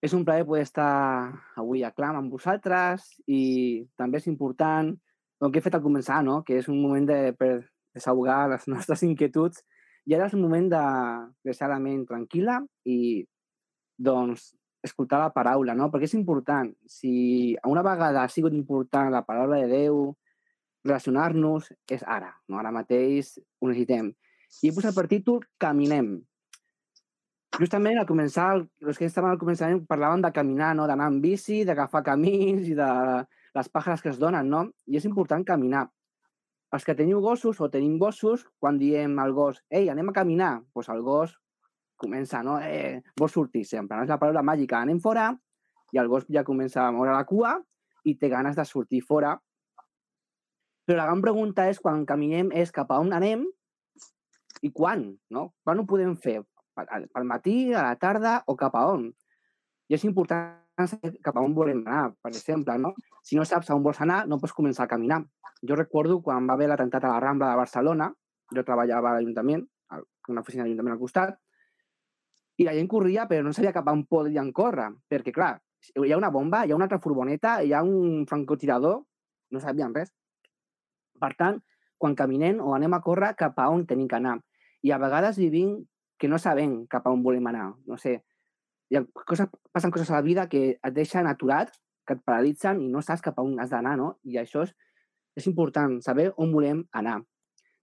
És un plaer poder estar avui a Clam amb vosaltres i també és important el que he fet al començar, no? que és un moment de, per desahogar les nostres inquietuds i ara és un moment de deixar la ment tranquil·la i doncs escoltar la paraula, no? perquè és important. Si una vegada ha sigut important la paraula de Déu, relacionar-nos, és ara. No? Ara mateix ho necessitem. I he posat per títol Caminem justament al començar, els que estaven al començament parlaven de caminar, no? d'anar amb bici, d'agafar camins i de les pàjares que es donen, no? I és important caminar. Els que teniu gossos o tenim gossos, quan diem al gos, ei, anem a caminar, doncs el gos comença, no? Eh, vols sortir sempre, no? És la paraula màgica, anem fora, i el gos ja comença a moure la cua i té ganes de sortir fora. Però la gran pregunta és, quan caminem, és cap a on anem i quan, no? Quan ho podem fer? Pel matí, a la tarda o cap a on. I és important cap a on volem anar, per exemple, no? Si no saps a on vols anar, no pots començar a caminar. Jo recordo quan va haver l'atemptat a la Rambla de Barcelona, jo treballava a l'Ajuntament, a una oficina de l'Ajuntament al costat, i la gent corria però no sabia cap a on podien córrer, perquè, clar, hi ha una bomba, hi ha una altra furgoneta, hi ha un francotirador, no sabien res. Per tant, quan caminem o anem a córrer, cap a on tenim que anar. I a vegades vivim que no sabem cap a on volem anar. No sé, hi ha coses, passen coses a la vida que et deixen aturat, que et paralitzen i no saps cap a on has d'anar, no? I això és, és important, saber on volem anar.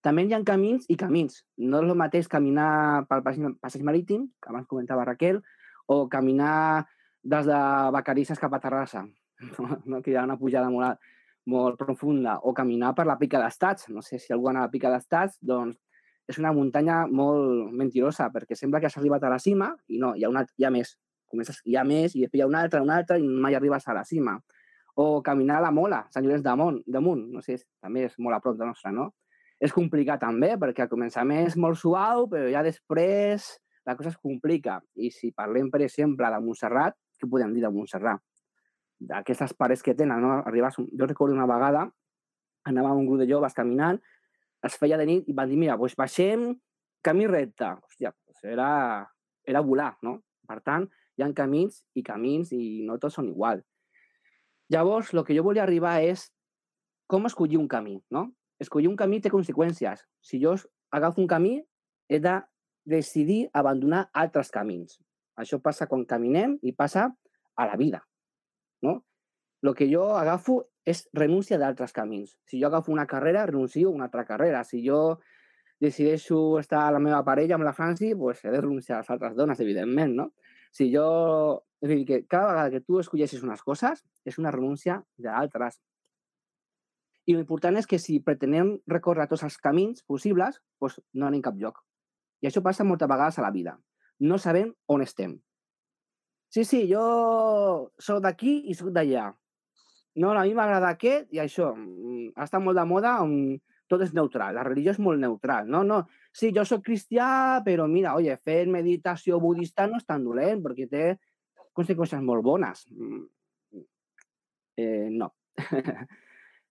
També hi ha camins i camins. No és el mateix caminar pel passeig marítim, que abans comentava Raquel, o caminar des de Vacarisses cap a Terrassa, no? que hi ha una pujada molt, molt profunda, o caminar per la Pica d'Estats. No sé si algú ha a la Pica d'Estats, doncs és una muntanya molt mentirosa, perquè sembla que has arribat a la cima i no, hi ha, una, hi ha més. Comences, hi ha més i després hi ha una altra, una altra i mai arribes a la cima. O caminar a la Mola, Sant Llorenç damunt, damunt no sé, també és molt a prop de nostra, no? És complicat també, perquè al començament és molt suau, però ja després la cosa es complica. I si parlem, per exemple, de Montserrat, què podem dir de Montserrat? D'aquestes parets que tenen, no? Arribes, jo recordo una vegada, anàvem un grup de joves caminant es feia de nit i van dir, mira, doncs baixem camí recte. Hòstia, doncs era, era volar, no? Per tant, hi ha camins i camins i no tots són igual. Llavors, el que jo volia arribar és com escollir un camí, no? Escollir un camí té conseqüències. Si jo agafo un camí, he de decidir abandonar altres camins. Això passa quan caminem i passa a la vida, no? El que jo agafo és renúncia d'altres camins. Si jo agafo una carrera, renuncio a una altra carrera. Si jo decideixo estar a la meva parella amb la Franci, pues he de renunciar a les altres dones, evidentment, no? Si jo... És dir, que cada vegada que tu escolleixes unes coses, és una renúncia d'altres. I l'important és que si pretenem recórrer tots els camins possibles, pues no anem cap lloc. I això passa moltes vegades a la vida. No sabem on estem. Sí, sí, jo sóc d'aquí i sóc d'allà. No, a mi m'agrada aquest i això. Mm, ha estat molt de moda on tot és neutral, la religió és molt neutral. No, no, sí, jo sóc cristià, però mira, oye, fer meditació budista no és tan dolent perquè té conseqüències molt bones. Mm, eh, no.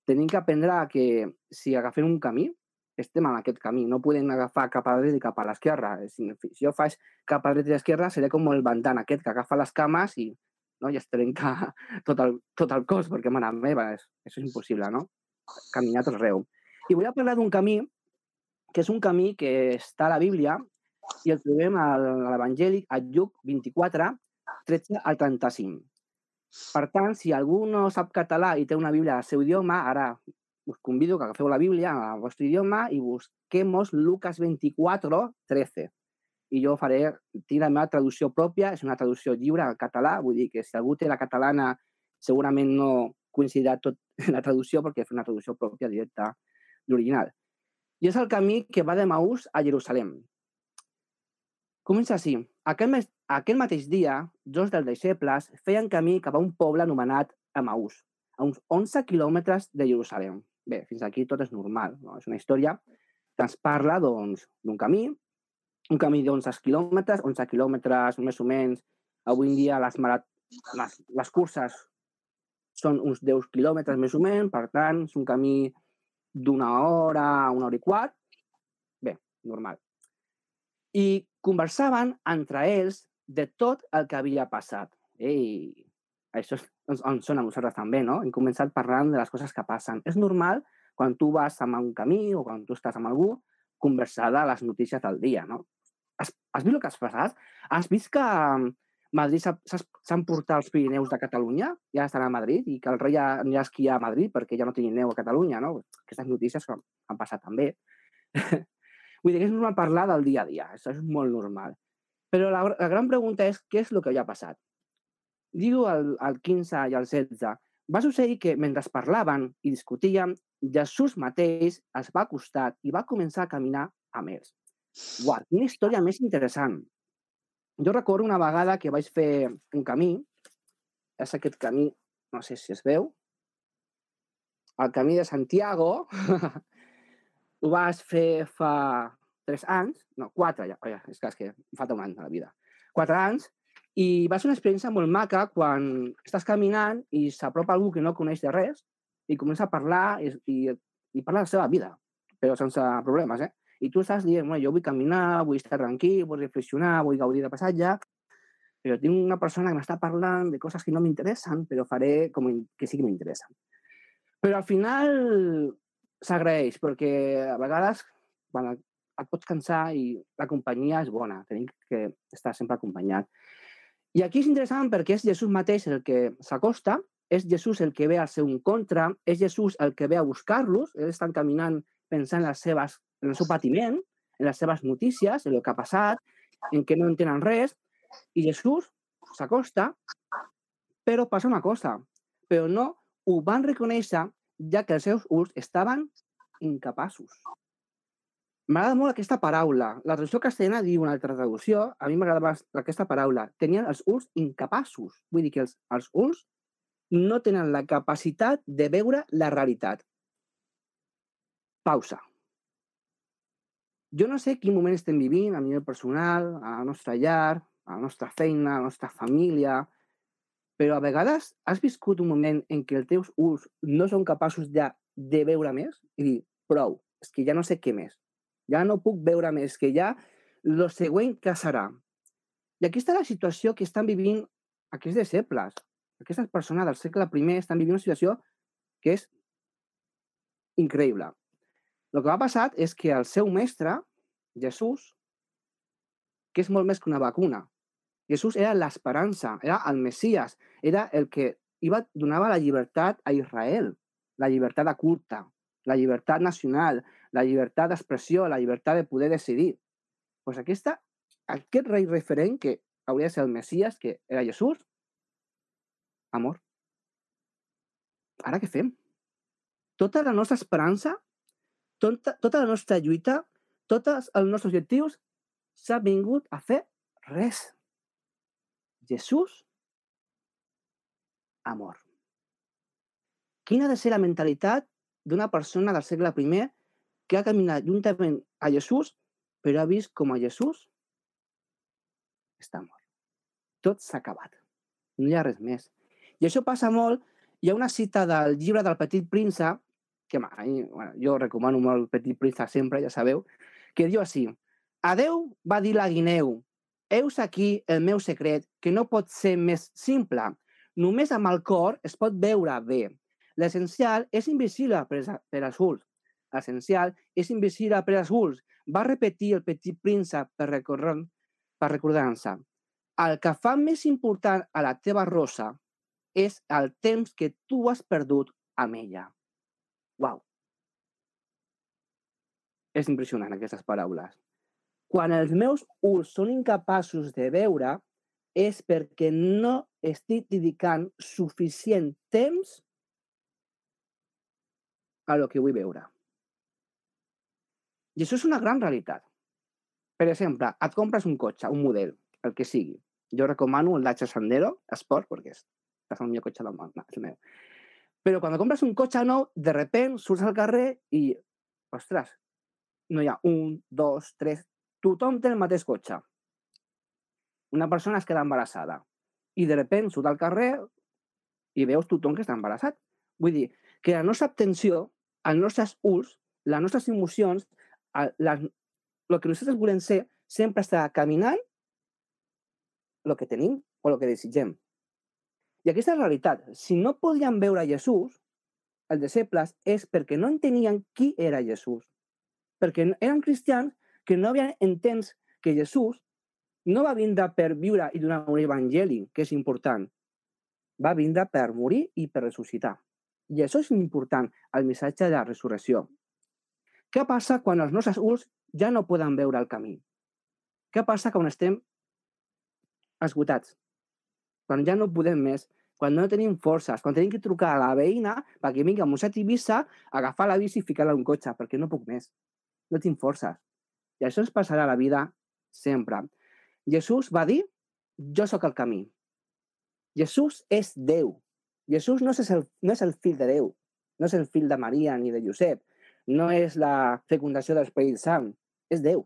Tenim que aprendre que si agafem un camí, estem en aquest camí. No podem agafar cap a la dreta i cap a l'esquerra. Si, jo faig cap a la dreta i l'esquerra, seré com el bandan aquest que agafa les cames i no? i es trenca tot el, tot el cos, perquè, mare meva, és, això és impossible, no? Caminar tot arreu. I vull parlar d'un camí, que és un camí que està a la Bíblia, i el trobem a l'Evangeli, a Lluc 24, 13 al 35. Per tant, si algú no sap català i té una Bíblia al seu idioma, ara us convido que agafeu la Bíblia al vostre idioma i busquemos Lucas 24, 13 i jo faré, tinc la meva traducció pròpia, és una traducció lliure al català, vull dir que si algú té la catalana segurament no coincidirà tot la traducció perquè és una traducció pròpia directa d'original. I és el camí que va de Maús a Jerusalem. Comença així. Aquell, mes, aquell mateix dia, dos dels deixebles feien camí cap a un poble anomenat Emaús, a uns 11 quilòmetres de Jerusalem. Bé, fins aquí tot és normal. No? És una història que ens parla doncs, d'un doncs, camí un camí d'11 quilòmetres, 11 quilòmetres més o menys. Avui en dia les, marat... les, les curses són uns 10 quilòmetres més o menys, per tant, és un camí d'una hora, una hora i quart. Bé, normal. I conversaven entre ells de tot el que havia passat. ei, això ens, ens sona a nosaltres també, no? Hem començat parlant de les coses que passen. És normal, quan tu vas amb un camí o quan tu estàs amb algú, conversar de les notícies del dia, no? Has, has vist el que has passat? Has vist que mm, Madrid s'han portat els Pirineus de Catalunya, ja estan a Madrid, i que el rei ja, ja esquia a Madrid perquè ja no tenia neu a Catalunya, no? Aquestes notícies que han passat també. Vull dir que és normal parlar del dia a dia, això és molt normal. Però la, la gran pregunta és què és el que ja ha passat? Diu el, el 15 i el 16, va succeir que mentre parlaven i discutíem, Jesús mateix es va acostar i va començar a caminar amb ells. Uau, quina història més interessant. Jo recordo una vegada que vaig fer un camí, és aquest camí, no sé si es veu, el camí de Santiago, ho vas fer fa tres anys, no, quatre ja, ja és que, és que em falta un any de la vida, quatre anys, i va ser una experiència molt maca quan estàs caminant i s'apropa algú que no coneix de res i comença a parlar i, i, i parla de la seva vida, però sense problemes, eh? I tu estàs dient, bueno, jo vull caminar, vull estar tranquil, vull reflexionar, vull gaudir de passatge, però tinc una persona que m'està parlant de coses que no m'interessen, però faré com que sí que m'interessen. Però al final s'agraeix, perquè a vegades quan et pots cansar i la companyia és bona, tenim que estar sempre acompanyat. I aquí és interessant perquè és Jesús mateix el que s'acosta, és Jesús el que ve al seu contra, és Jesús el que ve a buscar-los, ells estan caminant pensant en les seves en el seu patiment, en les seves notícies, en el que ha passat, en què no entenen res, i Jesús s'acosta, però passa una cosa, però no ho van reconèixer ja que els seus ulls estaven incapaços. M'agrada molt aquesta paraula. La traducció castellana diu una altra traducció, a mi m'agrada aquesta paraula. Tenien els ulls incapaços. Vull dir que els, els ulls no tenen la capacitat de veure la realitat. Pausa. Jo no sé quin moment estem vivint a nivell personal, a la nostra llar, a la nostra feina, a la nostra família, però a vegades has viscut un moment en què els teus ulls no són capaços ja de veure més i dir, prou, és que ja no sé què més, ja no puc veure més, que ja lo següent que serà. I aquí està la situació que estan vivint aquests deixebles. Aquestes persones del segle I estan vivint una situació que és increïble. El que va passar és que el seu mestre, Jesús, que és molt més que una vacuna, Jesús era l'esperança, era el Messias, era el que iba, donava la llibertat a Israel, la llibertat de culte, la llibertat nacional, la llibertat d'expressió, la llibertat de poder decidir. pues aquesta, aquest rei referent que hauria de ser el Messias, que era Jesús, amor. Ara què fem? Tota la nostra esperança tota, tota la nostra lluita, tots els nostres objectius, s'ha vingut a fer res. Jesús, amor. Quina ha de ser la mentalitat d'una persona del segle I que ha caminat juntament a Jesús, però ha vist com a Jesús està mort. Tot s'ha acabat. No hi ha res més. I això passa molt. Hi ha una cita del llibre del Petit Príncep que mi, bueno, jo recomano molt Petit Príncep sempre, ja sabeu, que diu així, Adeu va dir la guineu, heus aquí el meu secret, que no pot ser més simple. Només amb el cor es pot veure bé. L'essencial és invisible per, per als ulls. L'essencial és invisible per als ulls. Va repetir el petit príncep per, recordar, per recordar-se. El que fa més important a la teva rosa és el temps que tu has perdut amb ella. Uau! És impressionant, aquestes paraules. Quan els meus ulls són incapaços de veure, és perquè no estic dedicant suficient temps a lo que vull veure. I això és una gran realitat. Per exemple, et compres un cotxe, un model, el que sigui. Jo recomano el Dacia Sandero Sport, perquè és el millor cotxe del món, no, és el meu. Però quan compres un cotxe nou, de repent surts al carrer i, ostres, no hi ha un, dos, tres... Tothom té el mateix cotxe. Una persona es queda embarassada i de repent surt al carrer i veus tothom que està embarassat. Vull dir que la nostra atenció, els nostres ulls, les nostres emocions, el, el que nosaltres volem ser, sempre està caminant el que tenim o el que desitgem. I aquesta és la realitat. Si no podien veure Jesús, els deixebles, és perquè no entenien qui era Jesús. Perquè eren cristians que no havien entès que Jesús no va vindre per viure i donar un evangeli, que és important. Va vindre per morir i per ressuscitar. I això és important, el missatge de la resurrecció. Què passa quan els nostres ulls ja no poden veure el camí? Què passa quan estem esgotats? Quan ja no podem més, quan no tenim forces, quan tenim que trucar a la veïna perquè vingui a Mosset Eivissa, agafar la bici i ficar-la en un cotxe, perquè no puc més. No tinc forces. I això ens passarà a la vida sempre. Jesús va dir, jo sóc el camí. Jesús és Déu. Jesús no és, el, no és el fill de Déu, no és el fill de Maria ni de Josep, no és la fecundació de l'Esperit Sant, és Déu.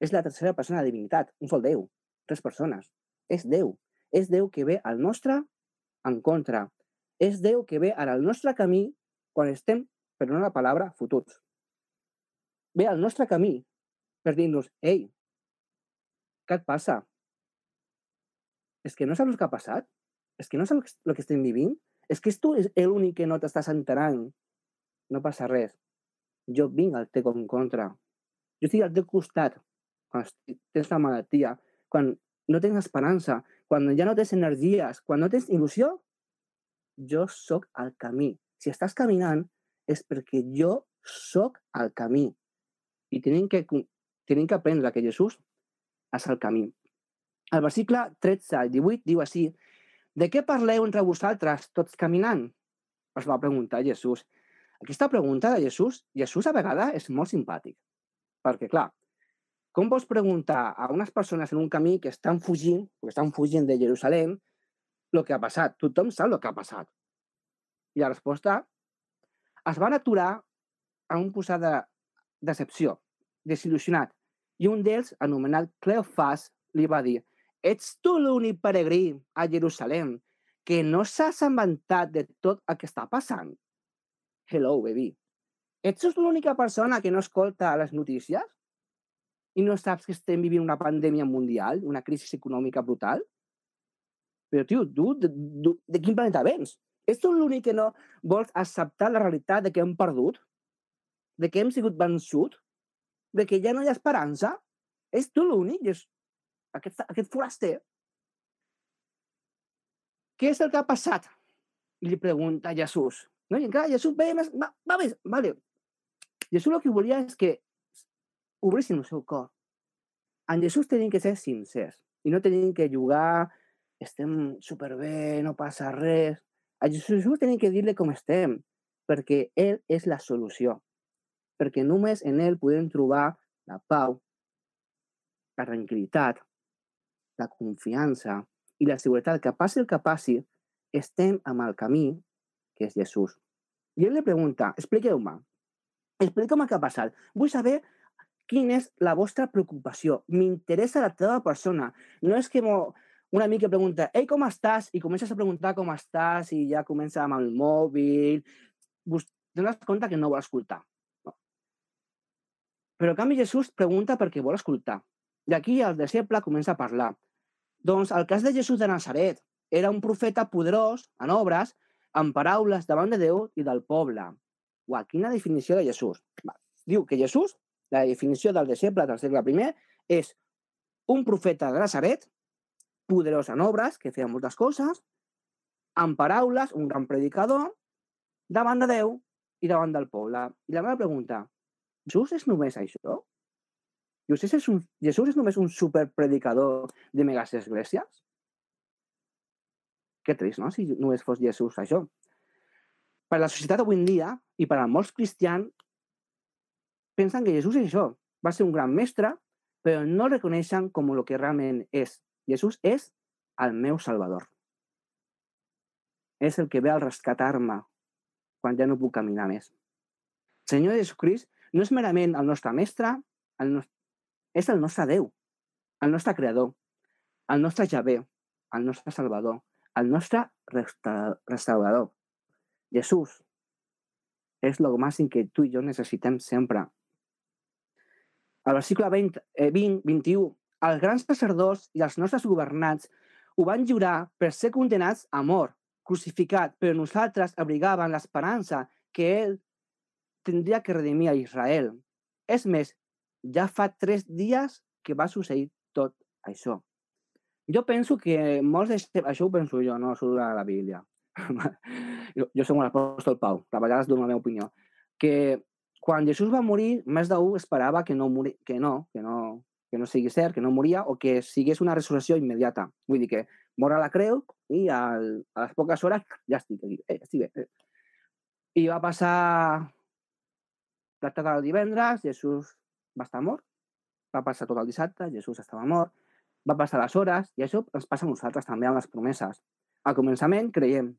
És la tercera persona de divinitat, un sol Déu, tres persones. És Déu. És Déu que ve al nostre en contra. És Déu que ve al nostre camí quan estem, per una paraula, fotuts. Ve al nostre camí per dir-nos, ei, què et passa? És que no saps el que ha passat? És que no saps el que estem vivint? És que tu és l'únic que no t'estàs enterant. No passa res. Jo vinc al teu en contra. Jo estic al teu costat quan tens la malaltia, quan no tens esperança, quan ja no tens energies, quan no tens il·lusió, jo sóc al camí. Si estàs caminant és perquè jo sóc al camí. I tenim que, tenim que aprendre que Jesús és el camí. El versicle 13 al 18 diu així, de què parleu entre vosaltres tots caminant? Es va preguntar Jesús. Aquesta pregunta de Jesús, Jesús a vegades és molt simpàtic. Perquè, clar, com vols preguntar a unes persones en un camí que estan fugint, que estan fugint de Jerusalem, el que ha passat? Tothom sap el que ha passat. I la resposta es van aturar a un posat de decepció, desil·lusionat. I un d'ells, anomenat Cleofas, li va dir Ets tu l'únic peregrí a Jerusalem que no s'has inventat de tot el que està passant? Hello, baby. Ets l'única persona que no escolta les notícies? I no saps que estem vivint una pandèmia mundial, una crisi econòmica brutal? Però, tio, tu, de, de, de quin planeta vens? Ets tu l'únic que no vols acceptar la realitat de que hem perdut? De que hem sigut vençut? De que ja no hi ha esperança? És tu l'únic? És aquest, aquest foraster. Què és el que ha passat? I li pregunta a Jesús. No? I encara Jesús ve més... Va, va més, vale. Jesús el que volia és que obrissin el seu cor. En Jesús tenim que ser sincers i no tenim que jugar, estem superbé, no passa res. A Jesús tenim que dir-li com estem, perquè ell és la solució. Perquè només en ell podem trobar la pau, la tranquil·litat, la confiança i la seguretat que passi el que passi, estem amb el camí que és Jesús. I ell li pregunta, expliqueu-me, expliqueu-me què ha passat. Vull saber quina és la vostra preocupació. M'interessa la teva persona. No és que un amic que pregunta, ei, com estàs? I comences a preguntar com estàs i ja comença amb el mòbil. Tens compte que no vol escoltar. No. Però, en canvi, Jesús pregunta perquè vol escoltar. I aquí el deixeble comença a parlar. Doncs el cas de Jesús de Nazaret era un profeta poderós en obres, amb paraules davant de Déu i del poble. Uau, quina definició de Jesús. Va. Diu que Jesús, la definició del deixeble del segle I, és un profeta de Nazaret, poderós en obres, que feia moltes coses, amb paraules, un gran predicador, davant de Déu i davant del poble. I la meva pregunta, Jesús és només això? Jesús és, un, Jesús és només un superpredicador de megas esglésies? Que trist, no?, si només fos Jesús això. Per la societat avui en dia, i per a molts cristians, pensen que Jesús és això. Va ser un gran mestre, però no el reconeixen com el que realment és. Jesús és el meu salvador. És el que ve al rescatar-me quan ja no puc caminar més. Senyor Jesucrist no és merament el nostre mestre, el nostre, és el nostre Déu, el nostre creador, el nostre Javé, el nostre Salvador, el nostre restaurador. Jesús és el màxim que tu i jo necessitem sempre. Al versícle 20, eh, 20, 21, els grans sacerdots i els nostres governants ho van jurar per ser condenats a mort, crucificat, però nosaltres abrigaven l'esperança que ell tindria que redimir a Israel. És més, ja fa tres dies que va succeir tot això. Jo penso que molts de... Això ho penso jo, no surt a la Bíblia. jo, jo som l'apòstol Pau, a vegades dono la meva opinió. Que quan Jesús va morir, més d'un esperava que no, mori, que no, que no, que no sigui cert, que no moria, o que sigués una resurrecció immediata. Vull dir que mor a la creu i al, a les poques hores ja estic aquí, eh, estic bé. Eh. I va passar la tarda del divendres, Jesús va estar mort, va passar tot el dissabte, Jesús estava mort, va passar les hores, i això ens passa a nosaltres també amb les promeses. Al començament creiem,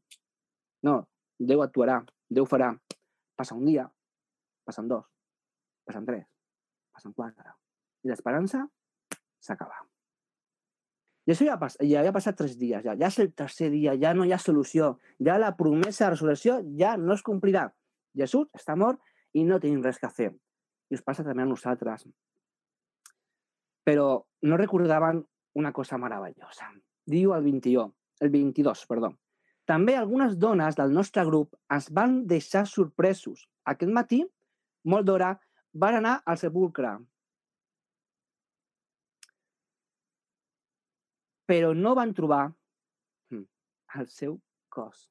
no, Déu actuarà, Déu farà. Passa un dia, passen dos, passen tres, passen quatre. I l'esperança s'acaba. I això ja, pas, ja havia passat tres dies, ja. ja és el tercer dia, ja no hi ha solució, ja la promesa de resurrecció ja no es complirà. Jesús està mort i no tenim res que fer. I us passa també a nosaltres. Però no recordaven una cosa meravellosa. Diu el 21, el 22, perdó. També algunes dones del nostre grup ens van deixar sorpresos. Aquest matí, molt d'hora, van anar al sepulcre. Però no van trobar hm, el seu cos.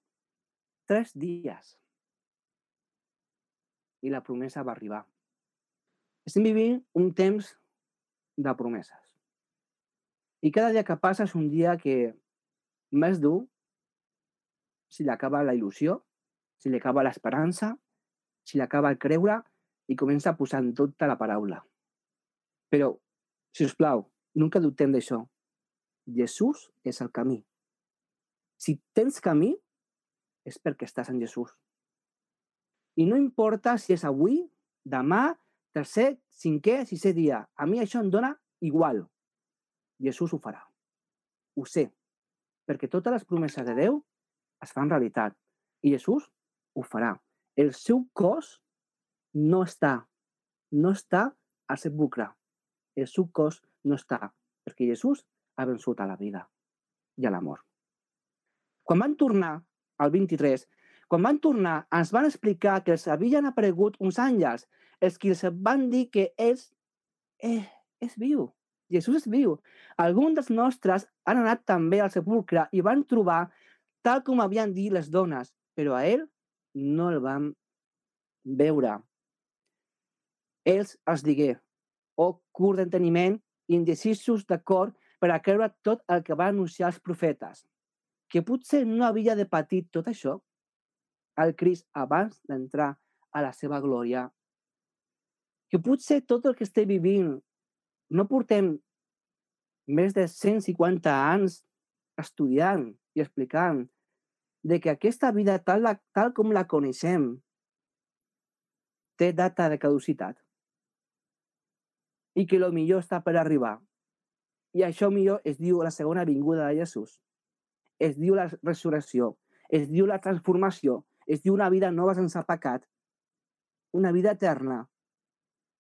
Tres dies i la promesa va arribar. Estem vivint un temps de promeses. I cada dia que passa és un dia que més dur si li acaba la il·lusió, si li acaba l'esperança, si li acaba el creure i comença a posar en dubte la paraula. Però, si us plau, nunca dubtem d'això. Jesús és el camí. Si tens camí, és perquè estàs en Jesús. I no importa si és avui, demà, tercer, cinquè, sisè dia. A mi això em dona igual. Jesús ho farà. Ho sé. Perquè totes les promeses de Déu es fan realitat. I Jesús ho farà. El seu cos no està. No està al sepulcre. El seu cos no està. Perquè Jesús ha vençut a la vida i a l'amor. Quan van tornar al 23, quan van tornar, ens van explicar que els havien aparegut uns àngels, els que els van dir que és, eh, és viu. Jesús és viu. Alguns dels nostres han anat també al sepulcre i van trobar tal com havien dit les dones, però a ell no el van veure. Ells els digué, oh curt d'enteniment, indecisos d'acord per a creure tot el que van anunciar els profetes, que potser no havia de patir tot això al Crist abans d'entrar a la seva glòria. Que potser tot el que estem vivint no portem més de 150 anys estudiant i explicant de que aquesta vida tal, tal com la coneixem té data de caducitat i que el millor està per arribar. I això millor es diu la segona vinguda de Jesús. Es diu la resurrecció, es diu la transformació, es diu una vida nova sense pecat, una vida eterna,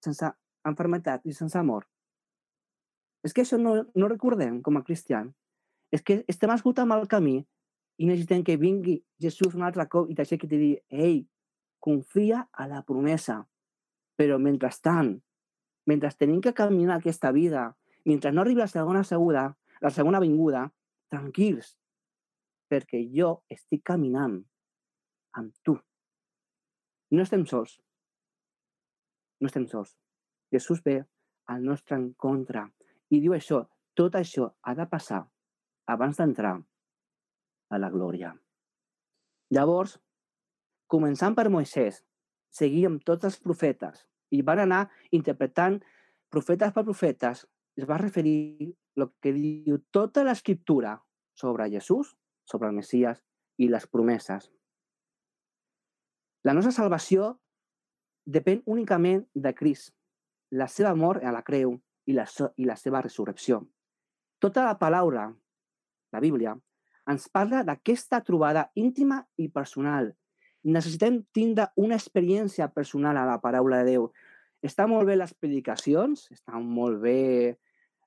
sense enfermetat i sense amor. És que això no, no recordem com a cristians. És que estem escoltant el camí i necessitem que vingui Jesús un altre cop i t'aixequi i te digui, ei, confia a la promesa. Però mentrestant, mentre tenim que caminar aquesta vida, mentre no arribi la segona segura, la segona vinguda, tranquils, perquè jo estic caminant amb tu. No estem sols. No estem sols. Jesús ve al nostre encontre i diu això, tot això ha de passar abans d'entrar a la glòria. Llavors, començant per Moisès, seguíem tots els profetes i van anar interpretant profetes per profetes, es va referir el que diu tota l'escriptura sobre Jesús, sobre el Messias i les promeses. La nostra salvació depèn únicament de Crist, la seva mort a la creu i la, i la seva resurrecció. Tota la paraula, la Bíblia, ens parla d'aquesta trobada íntima i personal. Necessitem tindre una experiència personal a la paraula de Déu. Està molt bé les predicacions, estan molt bé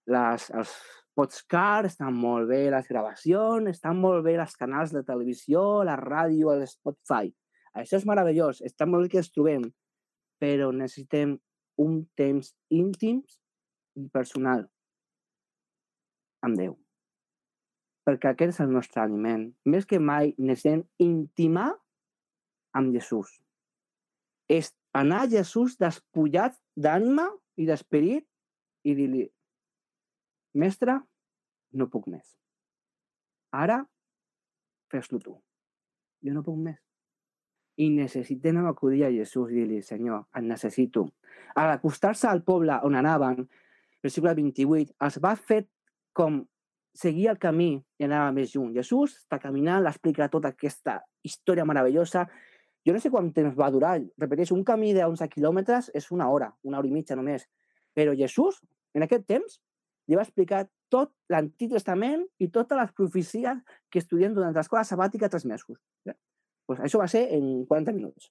les, els, podcasts, estan molt bé les gravacions, estan molt bé els canals de televisió, la ràdio, el Spotify. Això és meravellós, està molt bé que els trobem, però necessitem un temps íntim i personal amb Déu. Perquè aquest és el nostre aliment. Més que mai necessitem intimar amb Jesús. És anar a Jesús despullat d'ànima i d'esperit i dir-li, mestre, no puc més. Ara, fes-lo tu. Jo no puc més. I necessitem acudir a Jesús i dir-li, Senyor, et necessito. A l'acostar-se al poble on anaven, versícle 28, es va fer com seguir el camí i anava més lluny. Jesús està caminant, l'explica tota aquesta història meravellosa. Jo no sé quant temps va durar. Repeteixo, un camí de 11 quilòmetres és una hora, una hora i mitja només. Però Jesús, en aquest temps, li va explicar tot l'Antic Testament i totes les profecies que estudien durant l'escola sabàtica tres mesos. Pues això va ser en 40 minuts.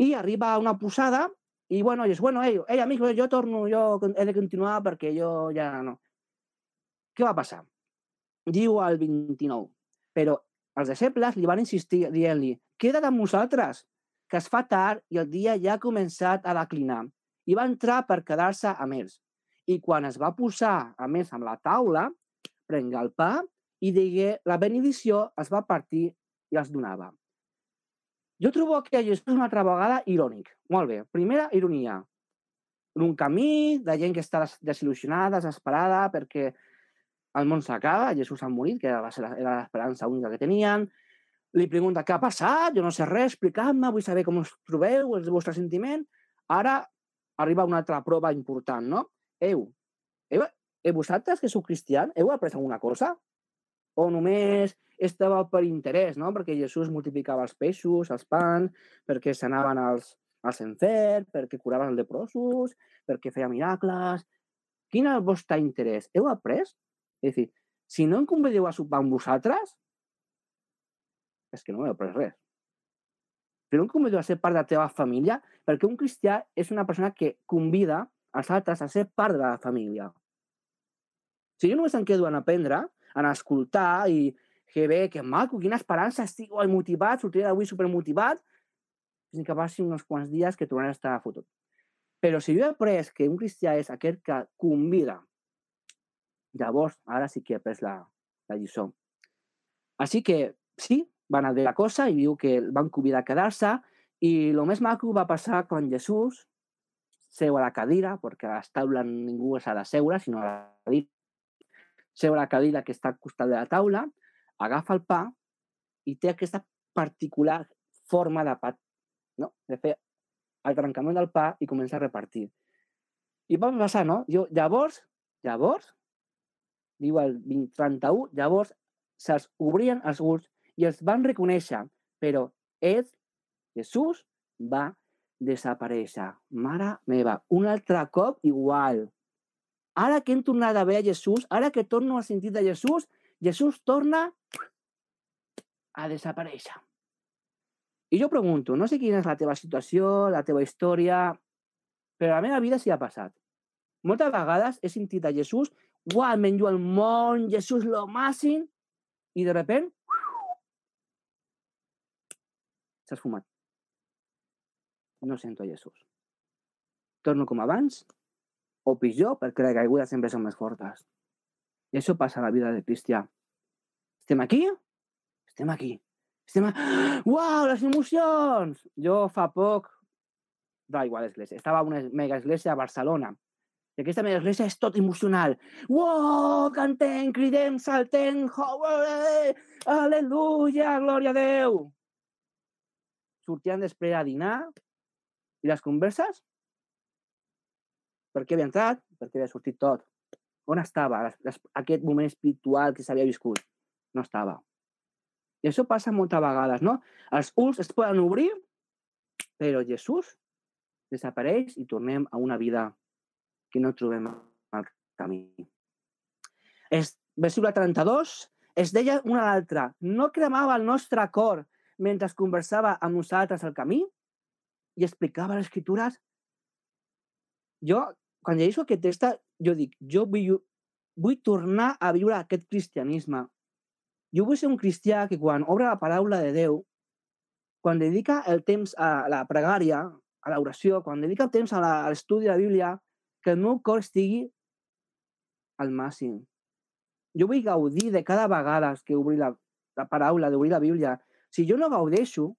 I arriba a una posada i, bueno, és, bueno, ei, ei, amic, jo torno, jo he de continuar perquè jo ja no. Què va passar? Diu al 29, però els deixebles li van insistir dient-li queda't amb nosaltres, que es fa tard i el dia ja ha començat a declinar. I va entrar per quedar-se amb ells. I quan es va posar, a més, amb la taula, prengué el pa i digué la benedició, es va partir i els donava. Jo trobo que això és una altra vegada irònic. Molt bé. Primera ironia. Un camí de gent que està desil·lusionada, desesperada, perquè el món s'acaba, Jesús ha morit, que va ser l'esperança única que tenien. Li pregunta què ha passat, jo no sé res, explicant-me, vull saber com us trobeu, el vostre sentiment. Ara arriba una altra prova important, no? Eu, eu, eu vosaltres que sou cristians, heu après alguna cosa? O només estava per interès, no? Perquè Jesús multiplicava els peixos, els pans, perquè s'anaven als, als enferms, perquè curaven els leprosos, perquè feia miracles... Quin és el vostre interès? Heu après? És dir, si no em convideu a sopar amb vosaltres, és que no heu après res. Si no em convideu a ser part de la teva família, perquè un cristià és una persona que convida els altres a ser part de la família. Si jo només em quedo en aprendre, en escoltar i que bé, que maco, quina esperança, estic oi, motivat, sortiré d'avui supermotivat, fins que passi uns quants dies que tornaré a estar fotut. Però si jo he après que un cristià és aquest que convida, llavors ara sí que he après la, la lliçó. Així que sí, van a dir la cosa i diu que el van convidar a quedar-se i el més maco va passar quan Jesús seu a la cadira, perquè a les taules ningú s'ha de seure, sinó a la cadira. Seu a la cadira que està al costat de la taula, agafa el pa i té aquesta particular forma de pa, no? de fer el trencament del pa i començar a repartir. I va passar, no? Jo, llavors, llavors, diu el 2031, llavors se'ls obrien els ulls i els van reconèixer, però ell, Jesús, va desaparèixer. Mare meva, un altre cop igual. Ara que hem tornat a veure Jesús, ara que torno a sentir de Jesús, Jesús torna a desaparèixer. I jo pregunto, no sé quina és la teva situació, la teva història, però la meva vida s'hi ha passat. Moltes vegades he sentit a Jesús, uau, menjo el món, Jesús lo màxim, i de repent s'ha esfumat no sento Jesús. Torno com abans, o pitjor, perquè les caigudes sempre són més fortes. I això passa a la vida de cristià. Estem aquí? Estem aquí. Estem a... Uau, les emocions! Jo fa poc... Va igual l'església. Estava a una mega església a Barcelona. I aquesta mega església és tot emocional. Uau, cantem, cridem, saltem, aleluia, glòria a Déu! Sortien després a dinar i les converses? Per què havia entrat? Per què havia sortit tot? On estava les, les, aquest moment espiritual que s'havia viscut? No estava. I això passa moltes vegades, no? Els ulls es poden obrir, però Jesús desapareix i tornem a una vida que no trobem al camí. Es, versícle 32, es deia una a l'altra, no cremava el nostre cor mentre conversava amb nosaltres al camí? i explicava les escritures, jo, quan llegeixo aquest text, jo dic, jo vull vull tornar a viure aquest cristianisme. Jo vull ser un cristià que quan obre la paraula de Déu, quan dedica el temps a la pregària, a l'oració, quan dedica el temps a l'estudi de la Bíblia, que el meu cor estigui al màxim. Jo vull gaudir de cada vegada que obri la, la paraula, d'obrir la Bíblia. Si jo no gaudeixo,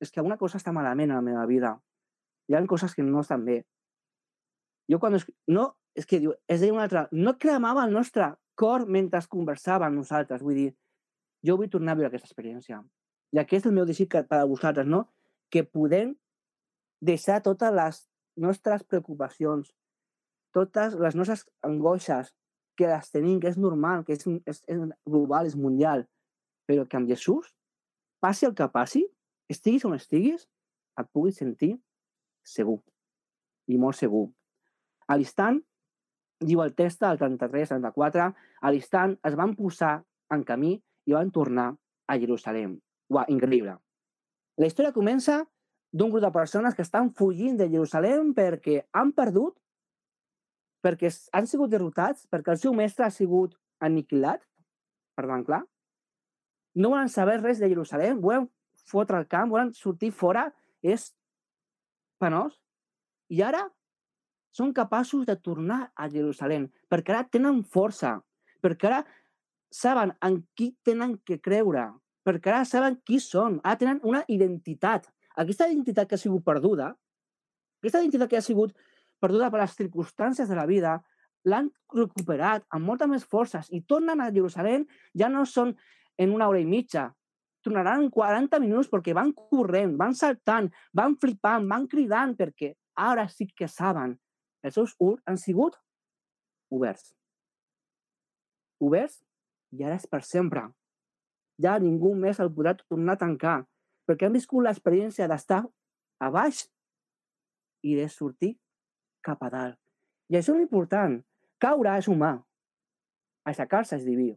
és que alguna cosa està malament a la meva vida. Hi ha coses que no estan bé. Jo quan... Es... No, és que diu, és dir, una altra, no cremava el nostre cor mentre conversàvem nosaltres. Vull dir, jo vull tornar a viure aquesta experiència. I aquest és el meu desig per a vosaltres, no? Que podem deixar totes les nostres preocupacions, totes les nostres angoixes, que les tenim, que és normal, que és, és, és global, és mundial, però que amb Jesús, passi el que passi, estiguis on estiguis, et puguis sentir segur, i molt segur. A l'instant, diu el text del 33-34, a l'instant es van posar en camí i van tornar a Jerusalem. Uau, increïble. La història comença d'un grup de persones que estan fugint de Jerusalem perquè han perdut, perquè han sigut derrotats, perquè el seu mestre ha sigut aniquilat, tant clar. No volen saber res de Jerusalem, volen fotre el camp, volen sortir fora, és penós. I ara són capaços de tornar a Jerusalem, perquè ara tenen força, perquè ara saben en qui tenen que creure, perquè ara saben qui són, ara tenen una identitat. Aquesta identitat que ha sigut perduda, aquesta identitat que ha sigut perduda per les circumstàncies de la vida, l'han recuperat amb moltes més forces i tornen a Jerusalem, ja no són en una hora i mitja, tornaran en 40 minuts perquè van corrent, van saltant, van flipant, van cridant, perquè ara sí que saben. Els seus ulls han sigut oberts. Oberts i ara és per sempre ja ningú més el podrà tornar a tancar, perquè han viscut l'experiència d'estar a baix i de sortir cap a dalt. I això és important. Caure és humà. Aixecar-se és diví.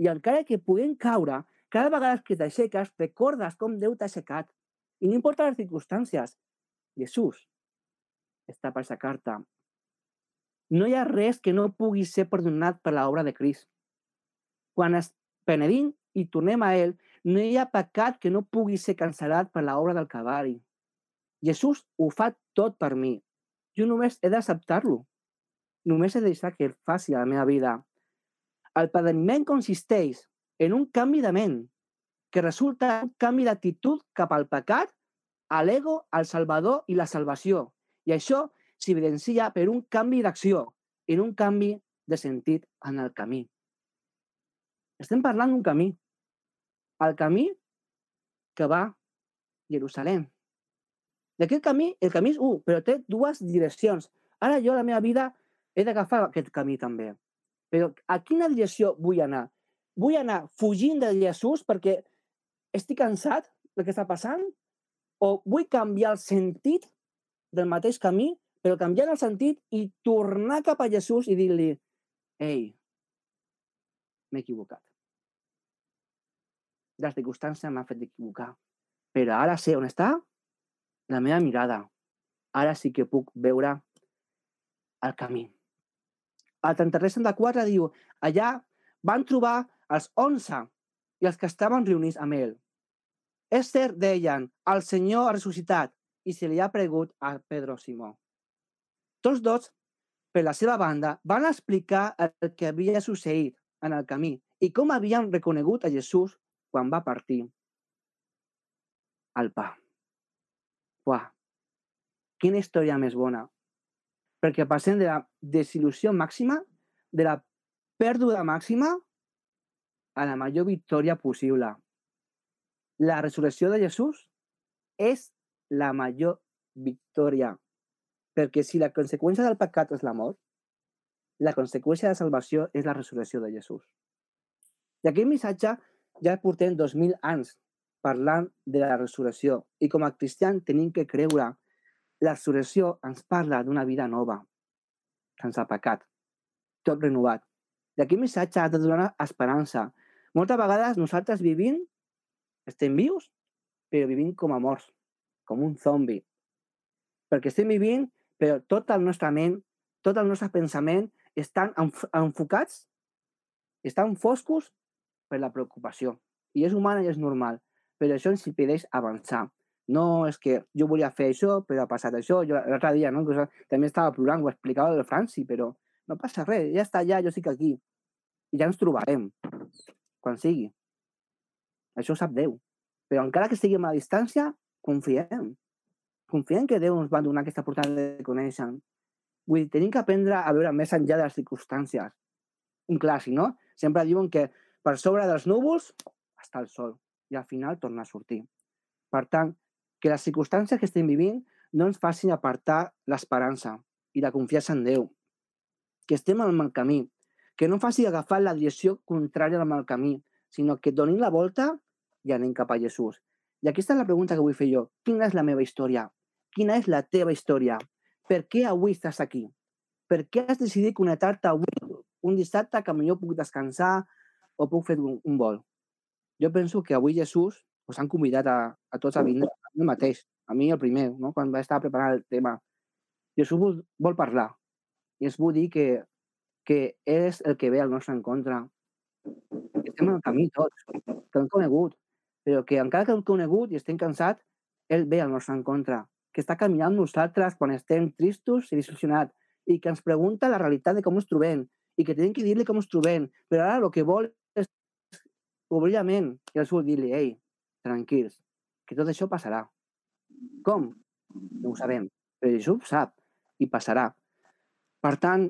I encara que puguem caure, cada vegada que t'aixeques, recordes com Déu t'ha aixecat. I no importa les circumstàncies. Jesús està per aixecar-te. No hi ha res que no pugui ser perdonat per l'obra de Crist. Quan es penedim i tornem a ell, no hi ha pecat que no pugui ser cancel·lat per l'obra del Calvari. Jesús ho fa tot per mi. Jo només he d'acceptar-lo. Només he de deixar que ell faci a la meva vida. El padeniment consisteix en un canvi de ment, que resulta un canvi d'actitud cap al pecat, a l'ego, al Salvador i la salvació. I això s'evidencia per un canvi d'acció, en un canvi de sentit en el camí. Estem parlant d'un camí. El camí que va a Jerusalem. D'aquest camí, el camí és un, però té dues direccions. Ara jo, la meva vida, he d'agafar aquest camí també. Però a quina direcció vull anar? Vull anar fugint de Jesús perquè estic cansat del que està passant? O vull canviar el sentit del mateix camí, però canviar el sentit i tornar cap a Jesús i dir-li ei, m'he equivocat la circumstància m'ha fet equivocar. Però ara sé on està la meva mirada. Ara sí que puc veure el camí. El 33-34 diu, allà van trobar els 11 i els que estaven reunits amb ell. És cert, deien, el Senyor ha ressuscitat i se li ha pregut a Pedro Simó. Tots dos, per la seva banda, van explicar el que havia succeït en el camí i com havien reconegut a Jesús quan va partir el pa. Uah, quina història més bona. Perquè passem de la desil·lusió màxima, de la pèrdua màxima, a la major victòria possible. La resurrecció de Jesús és la major victòria. Perquè si la conseqüència del pecat és la mort, la conseqüència de la salvació és la resurrecció de Jesús. I aquest missatge ja portem 2.000 anys parlant de la resurrecció i com a cristians tenim que creure la resurrecció ens parla d'una vida nova, sense pecat, tot renovat. I aquest missatge ha de donar esperança. Moltes vegades nosaltres vivim, estem vius, però vivim com a morts, com un zombi. Perquè estem vivint, però tot el nostre ment, tot el nostre pensament estan enf enfocats, estan foscos per la preocupació. I és humana i és normal, però això ens impedeix avançar. No és que jo volia fer això, però ha passat això. Jo l'altre dia, no? també estava plorant, ho explicava del Franci, però no passa res, ja està allà, jo estic aquí. I ja ens trobarem, quan sigui. Això ho sap Déu. Però encara que estiguem a distància, confiem. Confiem que Déu ens va donar aquesta oportunitat de conèixer. Vull dir, tenim que aprendre a veure més enllà de les circumstàncies. Un clàssic, no? Sempre diuen que per sobre dels núvols està el sol i al final torna a sortir. Per tant, que les circumstàncies que estem vivint no ens facin apartar l'esperança i la confiança en Déu. Que estem al mal camí. Que no faci agafar la direcció contrària al mal camí, sinó que donin la volta i anem cap a Jesús. I aquí està la pregunta que vull fer jo. Quina és la meva història? Quina és la teva història? Per què avui estàs aquí? Per què has decidit connectar-te avui, un dissabte, que millor puc descansar o puc fer un, un vol? Jo penso que avui Jesús us han convidat a, a tots a vindre a mi mateix, a mi el primer, no? quan va estar preparant el tema. Jesús vol, vol parlar i ens vull dir que, que és el que ve al nostre encontre. Estem en el camí tots, que l'hem conegut, però que encara que l'hem conegut i estem cansats, ell ve al nostre encontre, que està caminant amb nosaltres quan estem tristos i disfuncionats i que ens pregunta la realitat de com ens trobem i que tenim que dir-li com ens trobem, però ara el que vol és obrir la ment i els vol dir-li, ei, tranquils, que tot això passarà. Com? No ho sabem, però Jesús sap i passarà. Per tant,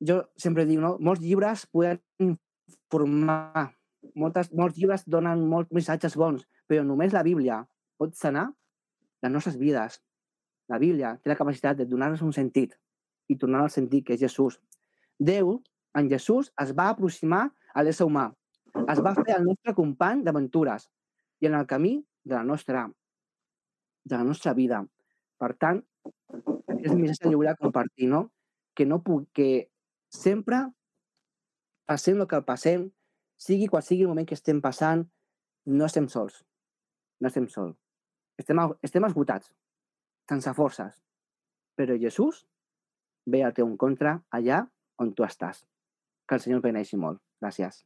jo sempre dic, no? molts llibres poden informar, moltes, molts llibres donen molts missatges bons, però només la Bíblia pot sanar les nostres vides. La Bíblia té la capacitat de donar-nos un sentit i tornar al sentit que és Jesús. Déu, en Jesús, es va aproximar a l'ésser humà. Es va fer el nostre company d'aventures i en el camí de la nostra, de la nostra vida. Per tant, és el missatge que volia compartir, no? Que, no puc, que sempre passem el que passem, sigui qual sigui el moment que estem passant, no estem sols. No estem sols. Estem, estem esgotats, sense forces. Però Jesús ve al teu encontre allà on tu estàs. Que el Senyor beneixi molt. Gràcies.